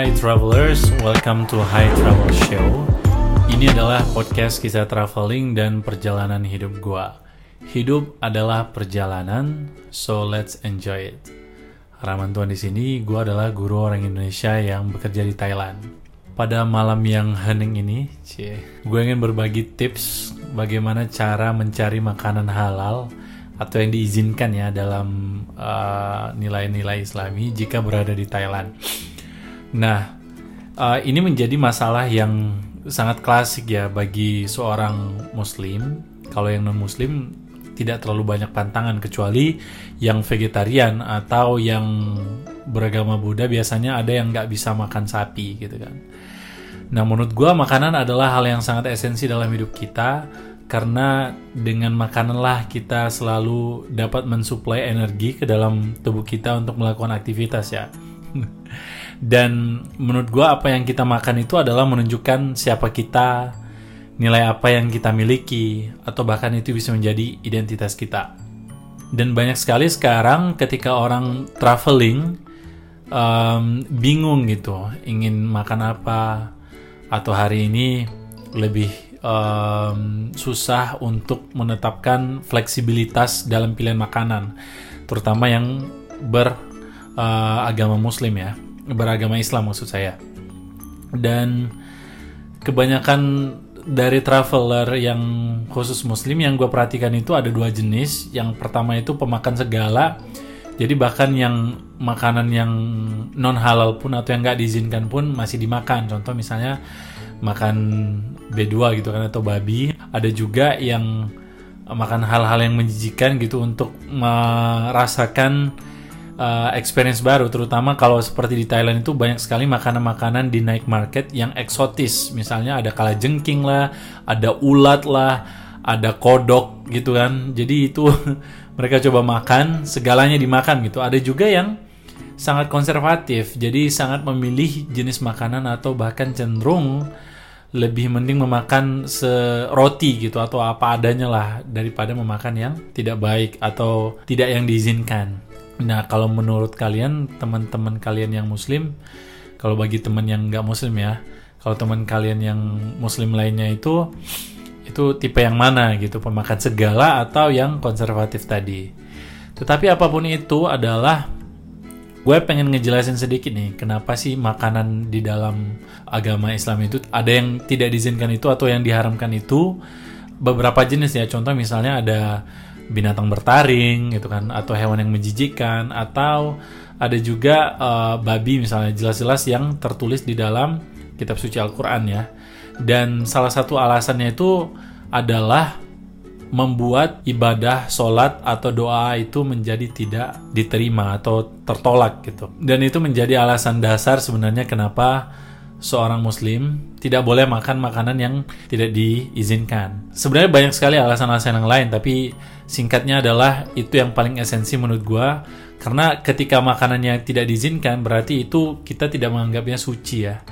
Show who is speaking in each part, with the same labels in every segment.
Speaker 1: Hi travelers, welcome to Hi Travel Show. Ini adalah podcast kisah traveling dan perjalanan hidup gua. Hidup adalah perjalanan, so let's enjoy it. Harapan Tuhan di sini, gua adalah guru orang Indonesia yang bekerja di Thailand. Pada malam yang hening ini, cie, gue ingin berbagi tips bagaimana cara mencari makanan halal atau yang diizinkan ya dalam uh, nilai-nilai Islami jika berada di Thailand. Nah, uh, ini menjadi masalah yang sangat klasik ya bagi seorang Muslim. Kalau yang non Muslim tidak terlalu banyak pantangan kecuali yang vegetarian atau yang beragama Buddha biasanya ada yang nggak bisa makan sapi gitu kan. Nah menurut gue makanan adalah hal yang sangat esensi dalam hidup kita karena dengan makananlah kita selalu dapat mensuplai energi ke dalam tubuh kita untuk melakukan aktivitas ya. Dan menurut gue apa yang kita makan itu adalah menunjukkan siapa kita, nilai apa yang kita miliki, atau bahkan itu bisa menjadi identitas kita. Dan banyak sekali sekarang ketika orang traveling um, bingung gitu, ingin makan apa, atau hari ini lebih um, susah untuk menetapkan fleksibilitas dalam pilihan makanan, terutama yang beragama uh, Muslim ya, beragama Islam maksud saya. Dan kebanyakan dari traveler yang khusus Muslim yang gue perhatikan itu ada dua jenis. Yang pertama itu pemakan segala. Jadi bahkan yang makanan yang non halal pun atau yang nggak diizinkan pun masih dimakan. Contoh misalnya makan B2 gitu kan atau babi. Ada juga yang makan hal-hal yang menjijikan gitu untuk merasakan uh, experience baru terutama kalau seperti di Thailand itu banyak sekali makanan-makanan di night market yang eksotis. Misalnya ada kala jengking lah ada ulat lah ada kodok gitu kan. Jadi itu mereka coba makan segalanya dimakan gitu. Ada juga yang sangat konservatif jadi sangat memilih jenis makanan atau bahkan cenderung lebih mending memakan seroti gitu atau apa adanya lah daripada memakan yang tidak baik atau tidak yang diizinkan. Nah kalau menurut kalian teman-teman kalian yang muslim, kalau bagi teman yang nggak muslim ya, kalau teman kalian yang muslim lainnya itu itu tipe yang mana gitu pemakan segala atau yang konservatif tadi. Tetapi apa pun itu adalah gue pengen ngejelasin sedikit nih kenapa sih makanan di dalam agama Islam itu ada yang tidak diizinkan itu atau yang diharamkan itu beberapa jenis ya contoh misalnya ada binatang bertaring gitu kan atau hewan yang menjijikan atau ada juga uh, babi misalnya jelas-jelas yang tertulis di dalam kitab suci Al-Qur'an ya dan salah satu alasannya itu adalah membuat ibadah, sholat atau doa itu menjadi tidak diterima atau tertolak gitu. Dan itu menjadi alasan dasar sebenarnya kenapa seorang muslim tidak boleh makan makanan yang tidak diizinkan. Sebenarnya banyak sekali alasan-alasan yang lain, tapi singkatnya adalah itu yang paling esensi menurut gua karena ketika makanannya tidak diizinkan berarti itu kita tidak menganggapnya suci ya.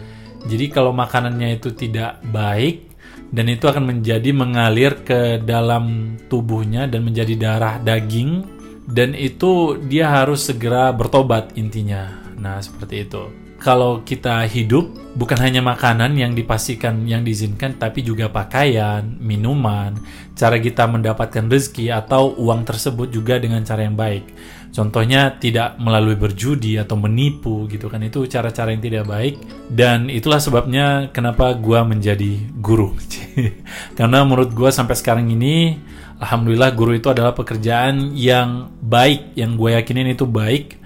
Speaker 1: Jadi kalau makanannya itu tidak baik dan itu akan menjadi mengalir ke dalam tubuhnya dan menjadi darah daging dan itu dia harus segera bertobat intinya. Nah, seperti itu. Kalau kita hidup bukan hanya makanan yang dipastikan yang diizinkan tapi juga pakaian, minuman, cara kita mendapatkan rezeki atau uang tersebut juga dengan cara yang baik. Contohnya tidak melalui berjudi atau menipu gitu kan itu cara-cara yang tidak baik dan itulah sebabnya kenapa gua menjadi guru. Karena menurut gua sampai sekarang ini alhamdulillah guru itu adalah pekerjaan yang baik yang gue yakinin itu baik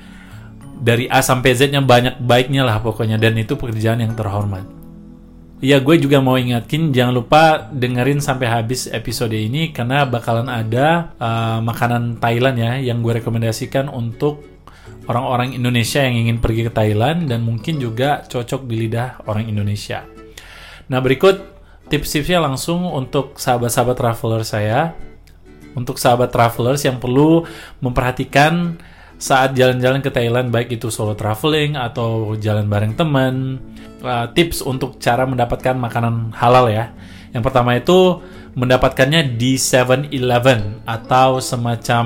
Speaker 1: dari A sampai Z-nya banyak baiknya lah pokoknya dan itu pekerjaan yang terhormat. Ya gue juga mau ingatkin jangan lupa dengerin sampai habis episode ini karena bakalan ada uh, makanan Thailand ya yang gue rekomendasikan untuk orang-orang Indonesia yang ingin pergi ke Thailand dan mungkin juga cocok di lidah orang Indonesia. Nah berikut tips-tipsnya langsung untuk sahabat-sahabat traveler saya. Untuk sahabat travelers yang perlu memperhatikan saat jalan-jalan ke Thailand baik itu solo traveling atau jalan bareng teman uh, tips untuk cara mendapatkan makanan halal ya yang pertama itu mendapatkannya di 7-Eleven atau semacam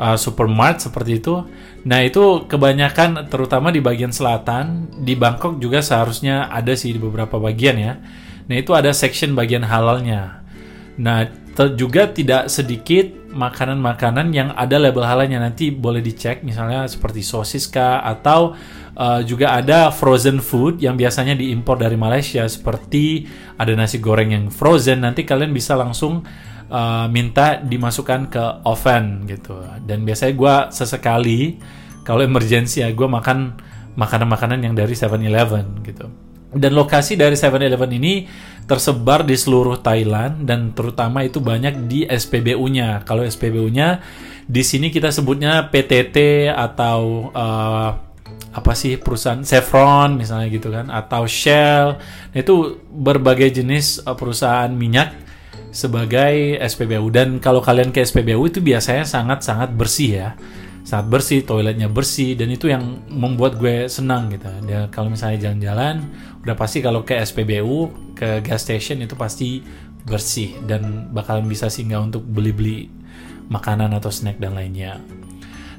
Speaker 1: uh, supermarket seperti itu. Nah itu kebanyakan terutama di bagian selatan di Bangkok juga seharusnya ada sih di beberapa bagian ya. Nah itu ada section bagian halalnya. Nah juga tidak sedikit makanan-makanan yang ada label halalnya nanti boleh dicek misalnya seperti sosis kah atau uh, juga ada frozen food yang biasanya diimpor dari Malaysia seperti ada nasi goreng yang frozen. Nanti kalian bisa langsung uh, minta dimasukkan ke oven gitu. Dan biasanya gue sesekali kalau emergency ya gue makan makanan-makanan yang dari 7-Eleven gitu dan lokasi dari 7-Eleven ini tersebar di seluruh Thailand dan terutama itu banyak di SPBU-nya. Kalau SPBU-nya di sini kita sebutnya PTT atau uh, apa sih perusahaan Chevron misalnya gitu kan atau Shell. Nah, itu berbagai jenis uh, perusahaan minyak sebagai SPBU dan kalau kalian ke SPBU itu biasanya sangat-sangat bersih ya sangat bersih toiletnya bersih dan itu yang membuat gue senang gitu dia kalau misalnya jalan-jalan udah pasti kalau ke SPBU ke gas station itu pasti bersih dan bakalan bisa singgah untuk beli-beli makanan atau snack dan lainnya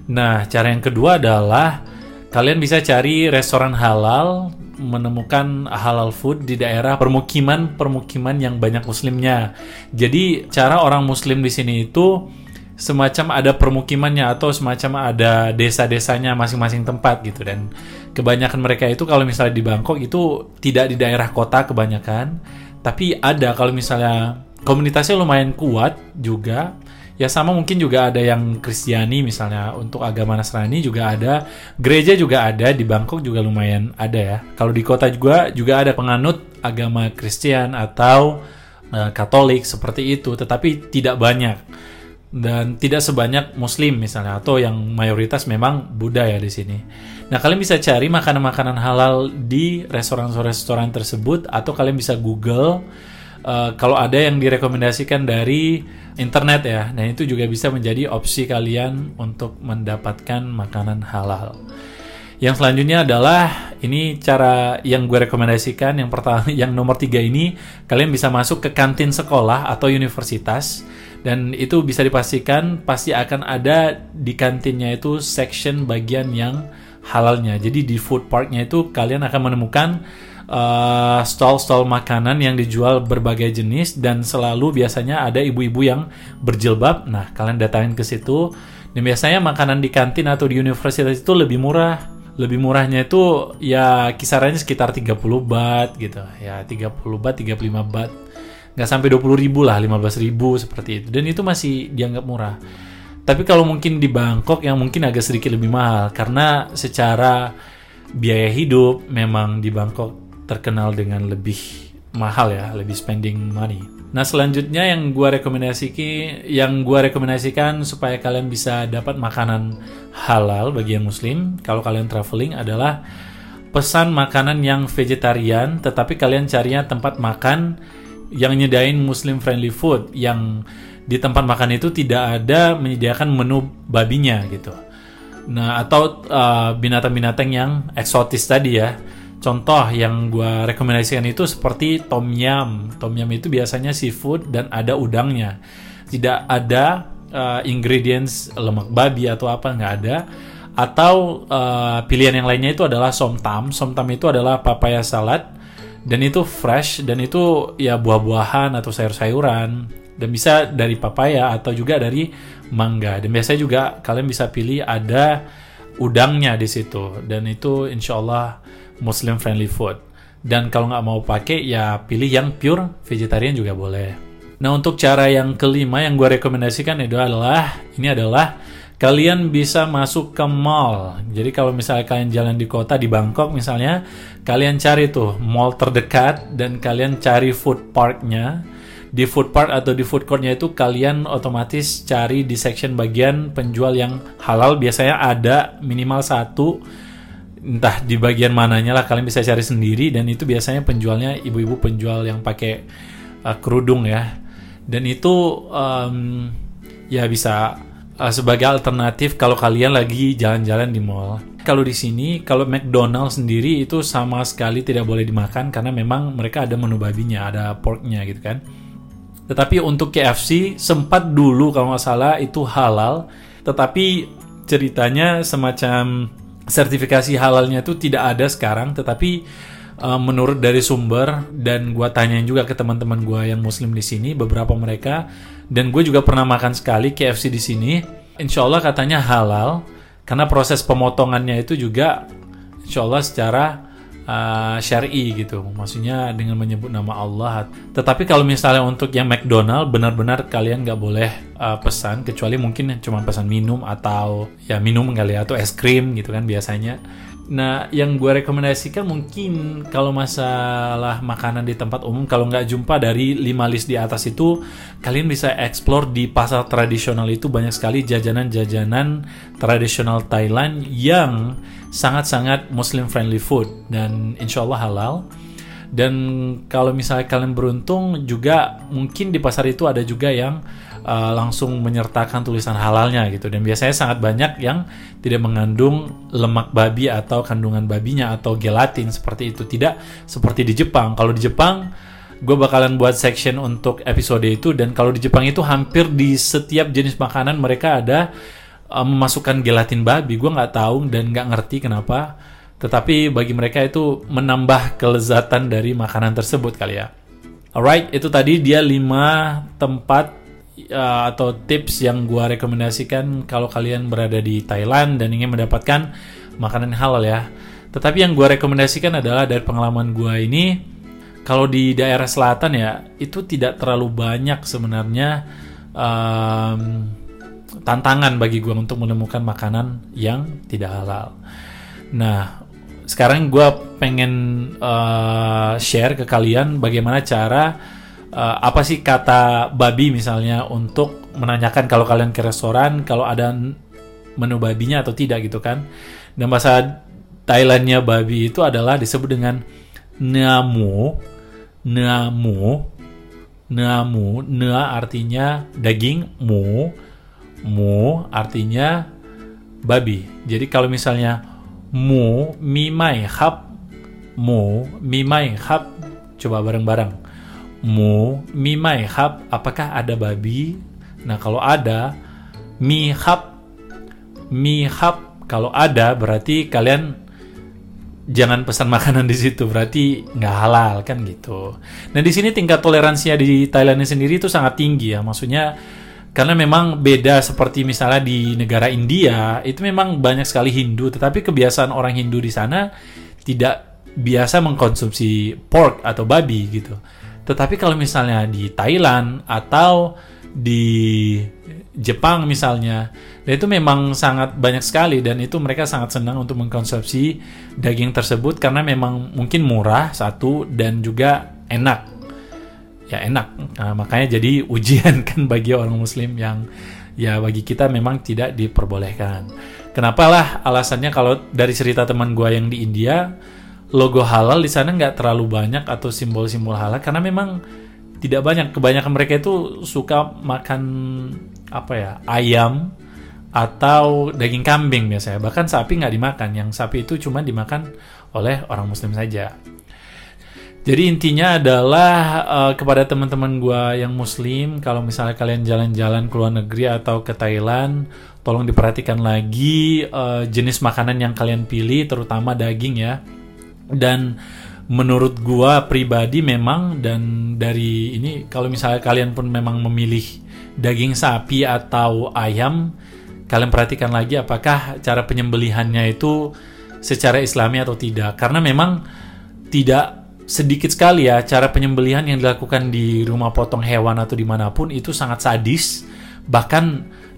Speaker 1: nah cara yang kedua adalah kalian bisa cari restoran halal menemukan halal food di daerah permukiman-permukiman yang banyak muslimnya. Jadi cara orang muslim di sini itu semacam ada permukimannya atau semacam ada desa-desanya masing-masing tempat gitu. Dan kebanyakan mereka itu kalau misalnya di Bangkok itu tidak di daerah kota kebanyakan. Tapi ada kalau misalnya komunitasnya lumayan kuat juga. Ya sama mungkin juga ada yang Kristiani misalnya untuk agama Nasrani juga ada. Gereja juga ada di Bangkok juga lumayan ada ya. Kalau di kota juga juga ada penganut agama Kristen atau uh, Katolik seperti itu. Tetapi tidak banyak dan tidak sebanyak Muslim misalnya atau yang mayoritas memang Buddha ya di sini. Nah kalian bisa cari makanan-makanan halal di restoran-restoran tersebut atau kalian bisa Google uh, kalau ada yang direkomendasikan dari internet ya. Nah, itu juga bisa menjadi opsi kalian untuk mendapatkan makanan halal. Yang selanjutnya adalah ini cara yang gue rekomendasikan. Yang pertama, yang nomor tiga ini kalian bisa masuk ke kantin sekolah atau universitas dan itu bisa dipastikan pasti akan ada di kantinnya itu section bagian yang halalnya. Jadi di food parknya itu kalian akan menemukan eh, stall-stall makanan yang dijual berbagai jenis dan selalu biasanya ada ibu-ibu yang berjilbab. Nah, kalian datangin ke situ. Dan biasanya makanan di kantin atau di universitas itu lebih murah. Lebih murahnya itu ya kisarannya sekitar 30 bat gitu. Ya 30 bat, 35 bat. Nggak sampai 20 ribu lah, 15 ribu seperti itu. Dan itu masih dianggap murah. Tapi kalau mungkin di Bangkok yang mungkin agak sedikit lebih mahal. Karena secara biaya hidup memang di Bangkok terkenal dengan lebih mahal ya, lebih spending money. Nah selanjutnya yang gua rekomendasikan, yang gua rekomendasikan supaya kalian bisa dapat makanan halal bagi yang muslim, kalau kalian traveling adalah pesan makanan yang vegetarian, tetapi kalian carinya tempat makan yang nyediain muslim friendly food, yang di tempat makan itu tidak ada menyediakan menu babinya gitu. Nah atau uh, binatang-binatang yang eksotis tadi ya Contoh yang gue rekomendasikan itu seperti tom yum. Tom yum itu biasanya seafood dan ada udangnya. Tidak ada uh, ingredients lemak babi atau apa nggak ada. Atau uh, pilihan yang lainnya itu adalah somtam. Somtam itu adalah papaya salad dan itu fresh dan itu ya buah-buahan atau sayur-sayuran dan bisa dari papaya atau juga dari mangga. Dan biasanya juga kalian bisa pilih ada udangnya di situ dan itu insya Allah Muslim friendly food. Dan kalau nggak mau pakai ya pilih yang pure vegetarian juga boleh. Nah untuk cara yang kelima yang gue rekomendasikan itu adalah ini adalah kalian bisa masuk ke mall. Jadi kalau misalnya kalian jalan di kota di Bangkok misalnya, kalian cari tuh mall terdekat dan kalian cari food parknya. Di food park atau di food courtnya itu kalian otomatis cari di section bagian penjual yang halal biasanya ada minimal satu entah di bagian mananya lah kalian bisa cari sendiri dan itu biasanya penjualnya ibu-ibu penjual yang pakai uh, kerudung ya dan itu um, ya bisa uh, sebagai alternatif kalau kalian lagi jalan-jalan di mall. Kalau di sini kalau McDonald sendiri itu sama sekali tidak boleh dimakan karena memang mereka ada menu babinya ada porknya gitu kan. Tetapi untuk KFC sempat dulu kalau nggak salah itu halal tetapi ceritanya semacam sertifikasi halalnya itu tidak ada sekarang tetapi uh, menurut dari sumber dan gue tanyain juga ke teman-teman gue yang muslim di sini beberapa mereka dan gue juga pernah makan sekali KFC di sini. Insya Allah katanya halal karena proses pemotongannya itu juga insya Allah secara uh, syari gitu. Maksudnya dengan menyebut nama Allah. Tetapi kalau misalnya untuk yang McDonald benar-benar kalian nggak boleh uh, pesan kecuali mungkin cuma pesan minum atau ya minum kali ya, atau es krim gitu kan biasanya Nah, yang gue rekomendasikan mungkin kalau masalah makanan di tempat umum, kalau nggak jumpa dari lima list di atas itu, kalian bisa explore di pasar tradisional itu banyak sekali jajanan-jajanan tradisional Thailand yang sangat-sangat Muslim friendly food dan insya Allah halal. Dan kalau misalnya kalian beruntung juga mungkin di pasar itu ada juga yang uh, langsung menyertakan tulisan halalnya gitu. Dan biasanya sangat banyak yang tidak mengandung lemak babi atau kandungan babinya atau gelatin seperti itu. Tidak seperti di Jepang. Kalau di Jepang gue bakalan buat section untuk episode itu. Dan kalau di Jepang itu hampir di setiap jenis makanan mereka ada uh, memasukkan gelatin babi. Gue nggak tahu dan nggak ngerti kenapa. Tetapi bagi mereka itu menambah kelezatan dari makanan tersebut kali ya. Alright itu tadi dia 5 tempat uh, atau tips yang gua rekomendasikan kalau kalian berada di Thailand dan ingin mendapatkan makanan halal ya. Tetapi yang gua rekomendasikan adalah dari pengalaman gua ini kalau di daerah selatan ya itu tidak terlalu banyak sebenarnya um, tantangan bagi gua untuk menemukan makanan yang tidak halal. Nah, sekarang gue pengen uh, share ke kalian bagaimana cara uh, apa sih kata babi misalnya untuk menanyakan kalau kalian ke restoran kalau ada menu babinya atau tidak gitu kan. Dan bahasa Thailandnya babi itu adalah disebut dengan namu, namu, namu, nea artinya daging, mu, mu artinya babi. Jadi kalau misalnya mu, mimai hap, mu, mimai hap, coba bareng-bareng mu mi mai hap apakah ada babi? Nah kalau ada mi hap. Mi hap kalau ada berarti kalian jangan pesan makanan di situ berarti nggak halal kan gitu. Nah di sini tingkat toleransinya di Thailand sendiri itu sangat tinggi ya maksudnya karena memang beda seperti misalnya di negara India itu memang banyak sekali Hindu tetapi kebiasaan orang Hindu di sana tidak biasa mengkonsumsi pork atau babi gitu tetapi kalau misalnya di Thailand atau di Jepang misalnya, itu memang sangat banyak sekali dan itu mereka sangat senang untuk mengkonsumsi daging tersebut karena memang mungkin murah satu dan juga enak. Ya enak. Nah, makanya jadi ujian kan bagi orang muslim yang ya bagi kita memang tidak diperbolehkan. Kenapa lah alasannya kalau dari cerita teman gue yang di India, logo halal di sana nggak terlalu banyak atau simbol-simbol halal karena memang tidak banyak. Kebanyakan mereka itu suka makan apa ya ayam atau daging kambing biasanya. Bahkan sapi nggak dimakan. Yang sapi itu cuma dimakan oleh orang muslim saja. Jadi intinya adalah uh, kepada teman-teman gue yang muslim kalau misalnya kalian jalan-jalan ke luar negeri atau ke Thailand tolong diperhatikan lagi uh, jenis makanan yang kalian pilih terutama daging ya dan menurut gua pribadi memang dan dari ini kalau misalnya kalian pun memang memilih daging sapi atau ayam kalian perhatikan lagi apakah cara penyembelihannya itu secara islami atau tidak. Karena memang tidak sedikit sekali ya cara penyembelihan yang dilakukan di rumah potong hewan atau di mana pun itu sangat sadis. Bahkan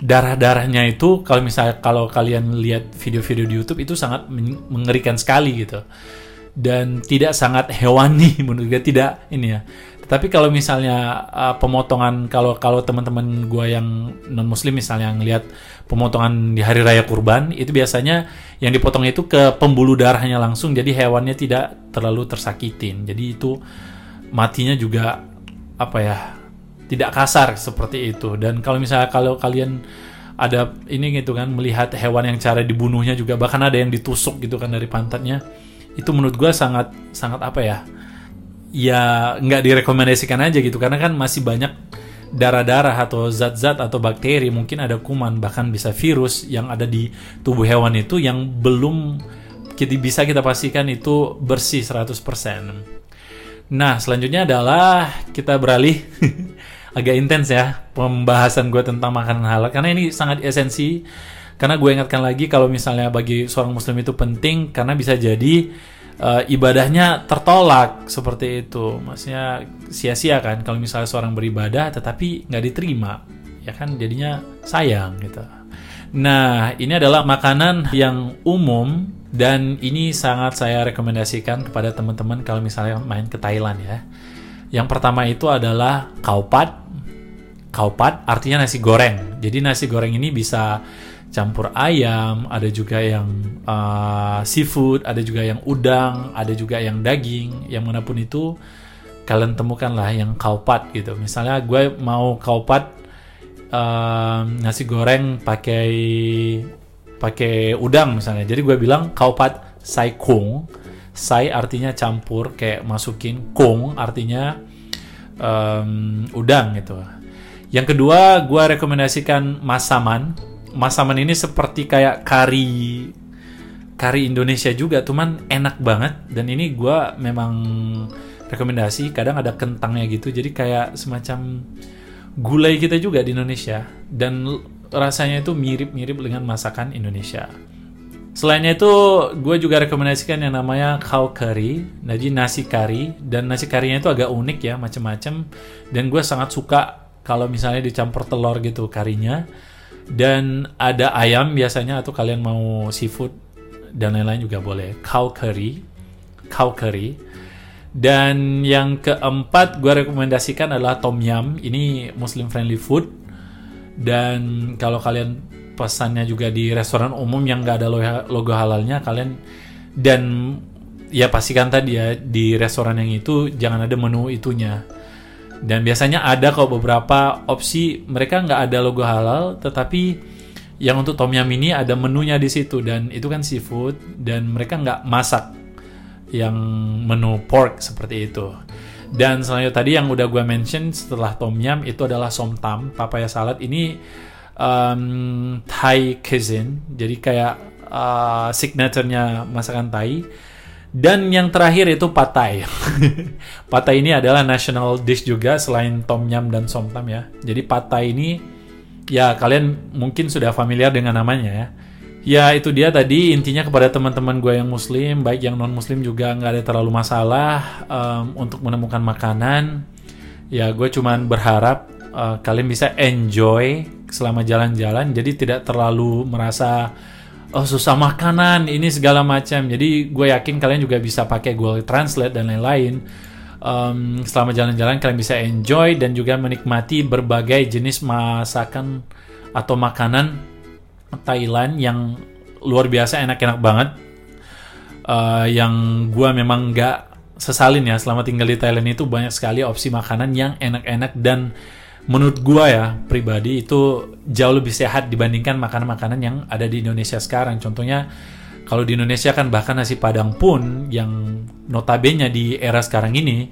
Speaker 1: darah-darahnya itu kalau misalnya kalau kalian lihat video-video di YouTube itu sangat mengerikan sekali gitu dan tidak sangat hewani menurut gue tidak ini ya. Tapi kalau misalnya uh, pemotongan kalau kalau teman-teman gue yang non muslim misalnya ngelihat pemotongan di hari raya kurban itu biasanya yang dipotong itu ke pembuluh darahnya langsung jadi hewannya tidak terlalu tersakitin. Jadi itu matinya juga apa ya tidak kasar seperti itu. Dan kalau misalnya kalau kalian ada ini gitu kan melihat hewan yang cara dibunuhnya juga bahkan ada yang ditusuk gitu kan dari pantatnya itu menurut gue sangat sangat apa ya ya nggak direkomendasikan aja gitu karena kan masih banyak darah-darah atau zat-zat atau bakteri, mungkin ada kuman, bahkan bisa virus yang ada di tubuh hewan itu yang belum kita bisa kita pastikan itu bersih 100%. Nah, selanjutnya adalah kita beralih agak intens ya pembahasan gue tentang makanan halal karena ini sangat esensi karena gue ingatkan lagi kalau misalnya bagi seorang muslim itu penting karena bisa jadi uh, ibadahnya tertolak seperti itu. Maksudnya sia-sia kan kalau misalnya seorang beribadah tetapi nggak diterima ya kan? Jadinya sayang gitu. Nah ini adalah makanan yang umum dan ini sangat saya rekomendasikan kepada teman-teman kalau misalnya main ke Thailand ya. Yang pertama itu adalah kaupat kaupat artinya nasi goreng. Jadi nasi goreng ini bisa campur ayam, ada juga yang uh, seafood, ada juga yang udang, ada juga yang daging, yang mana pun itu kalian temukan lah yang kaupat gitu. Misalnya gue mau kaupat uh, nasi goreng pakai pakai udang misalnya. Jadi gue bilang kaupat sai kung. Sai artinya campur, kayak masukin kung artinya um, udang gitu. Yang kedua, gue rekomendasikan masaman masaman ini seperti kayak kari kari Indonesia juga, cuman enak banget dan ini gue memang rekomendasi. Kadang ada kentangnya gitu, jadi kayak semacam gulai kita juga di Indonesia dan rasanya itu mirip-mirip dengan masakan Indonesia. Selainnya itu, gue juga rekomendasikan yang namanya cow curry, jadi nasi kari dan nasi karinya itu agak unik ya, macam-macam. Dan gue sangat suka kalau misalnya dicampur telur gitu karinya dan ada ayam biasanya atau kalian mau seafood dan lain-lain juga boleh. Cow curry. Cow curry. Dan yang keempat gue rekomendasikan adalah tom yum. Ini muslim friendly food. Dan kalau kalian pesannya juga di restoran umum yang gak ada logo halalnya kalian dan ya pastikan tadi ya di restoran yang itu jangan ada menu itunya dan biasanya ada kok beberapa opsi mereka nggak ada logo halal, tetapi yang untuk tom yum ini ada menunya di situ. Dan itu kan seafood dan mereka nggak masak yang menu pork seperti itu. Dan selanjutnya tadi yang udah gue mention setelah tom yum itu adalah somtam, papaya salad. Ini um, Thai cuisine, jadi kayak uh, signaturenya masakan Thai dan yang terakhir itu patai. patai ini adalah national dish juga selain tom yum dan somtam ya. Jadi patai ini ya kalian mungkin sudah familiar dengan namanya ya. Ya itu dia tadi intinya kepada teman-teman gue yang muslim, baik yang non muslim juga nggak ada terlalu masalah um, untuk menemukan makanan. Ya gue cuman berharap uh, kalian bisa enjoy selama jalan-jalan, jadi tidak terlalu merasa oh susah makanan ini segala macam. Jadi gue yakin kalian juga bisa pakai Google Translate dan lain-lain. Um, selama jalan-jalan kalian bisa enjoy dan juga menikmati berbagai jenis masakan atau makanan Thailand yang luar biasa enak-enak banget. Uh, yang gue memang nggak sesalin ya selama tinggal di Thailand itu banyak sekali opsi makanan yang enak-enak dan menurut gua ya pribadi itu jauh lebih sehat dibandingkan makanan-makanan yang ada di Indonesia sekarang. Contohnya kalau di Indonesia kan bahkan nasi padang pun yang notabene di era sekarang ini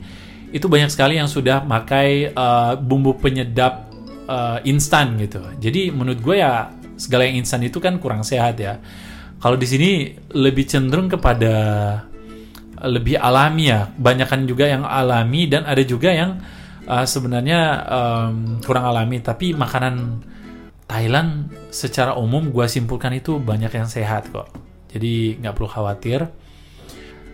Speaker 1: itu banyak sekali yang sudah pakai uh, bumbu penyedap uh, instan gitu. Jadi menurut gue ya segala yang instan itu kan kurang sehat ya. Kalau di sini lebih cenderung kepada lebih alami ya. Banyakan juga yang alami dan ada juga yang uh, sebenarnya um, kurang alami tapi makanan Thailand secara umum gue simpulkan itu banyak yang sehat kok jadi nggak perlu khawatir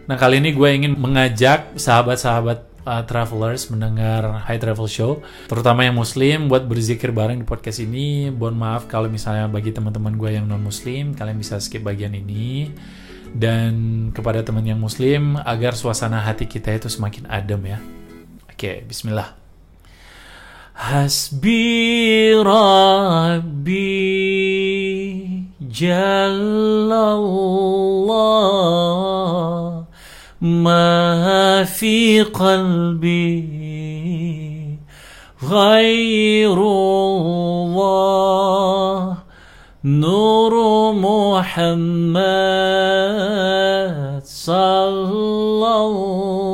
Speaker 1: nah kali ini gue ingin mengajak sahabat-sahabat uh, travelers mendengar High Travel Show terutama yang muslim buat berzikir bareng di podcast ini mohon maaf kalau misalnya bagi teman-teman gue yang non muslim kalian bisa skip bagian ini dan kepada teman yang muslim agar suasana hati kita itu semakin adem ya. Oke, bismillah. حسبي ربي جل الله ما في قلبي غير الله. نور محمد صلى الله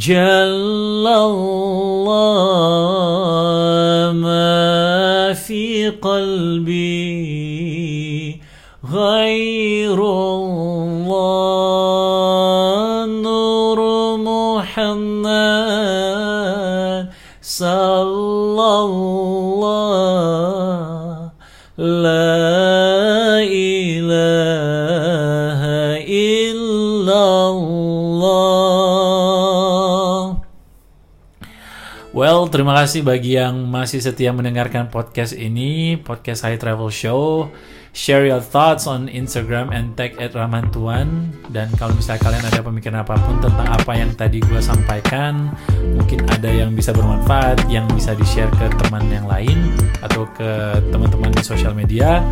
Speaker 1: جل الله ما في قلبي غير الله. نور محمد صلى الله لا إله terima kasih bagi yang masih setia mendengarkan podcast ini, podcast High Travel Show. Share your thoughts on Instagram and tag at Ramantuan. Dan kalau misalnya kalian ada pemikiran apa pun tentang apa yang tadi gue sampaikan, mungkin ada yang bisa bermanfaat, yang bisa di-share ke teman yang lain atau ke teman-teman di sosial media.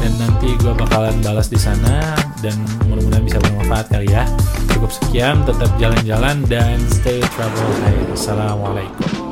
Speaker 1: Dan nanti gue bakalan balas di sana dan mudah-mudahan bisa bermanfaat kali ya. Cukup sekian, tetap jalan-jalan dan stay travel high. Assalamualaikum.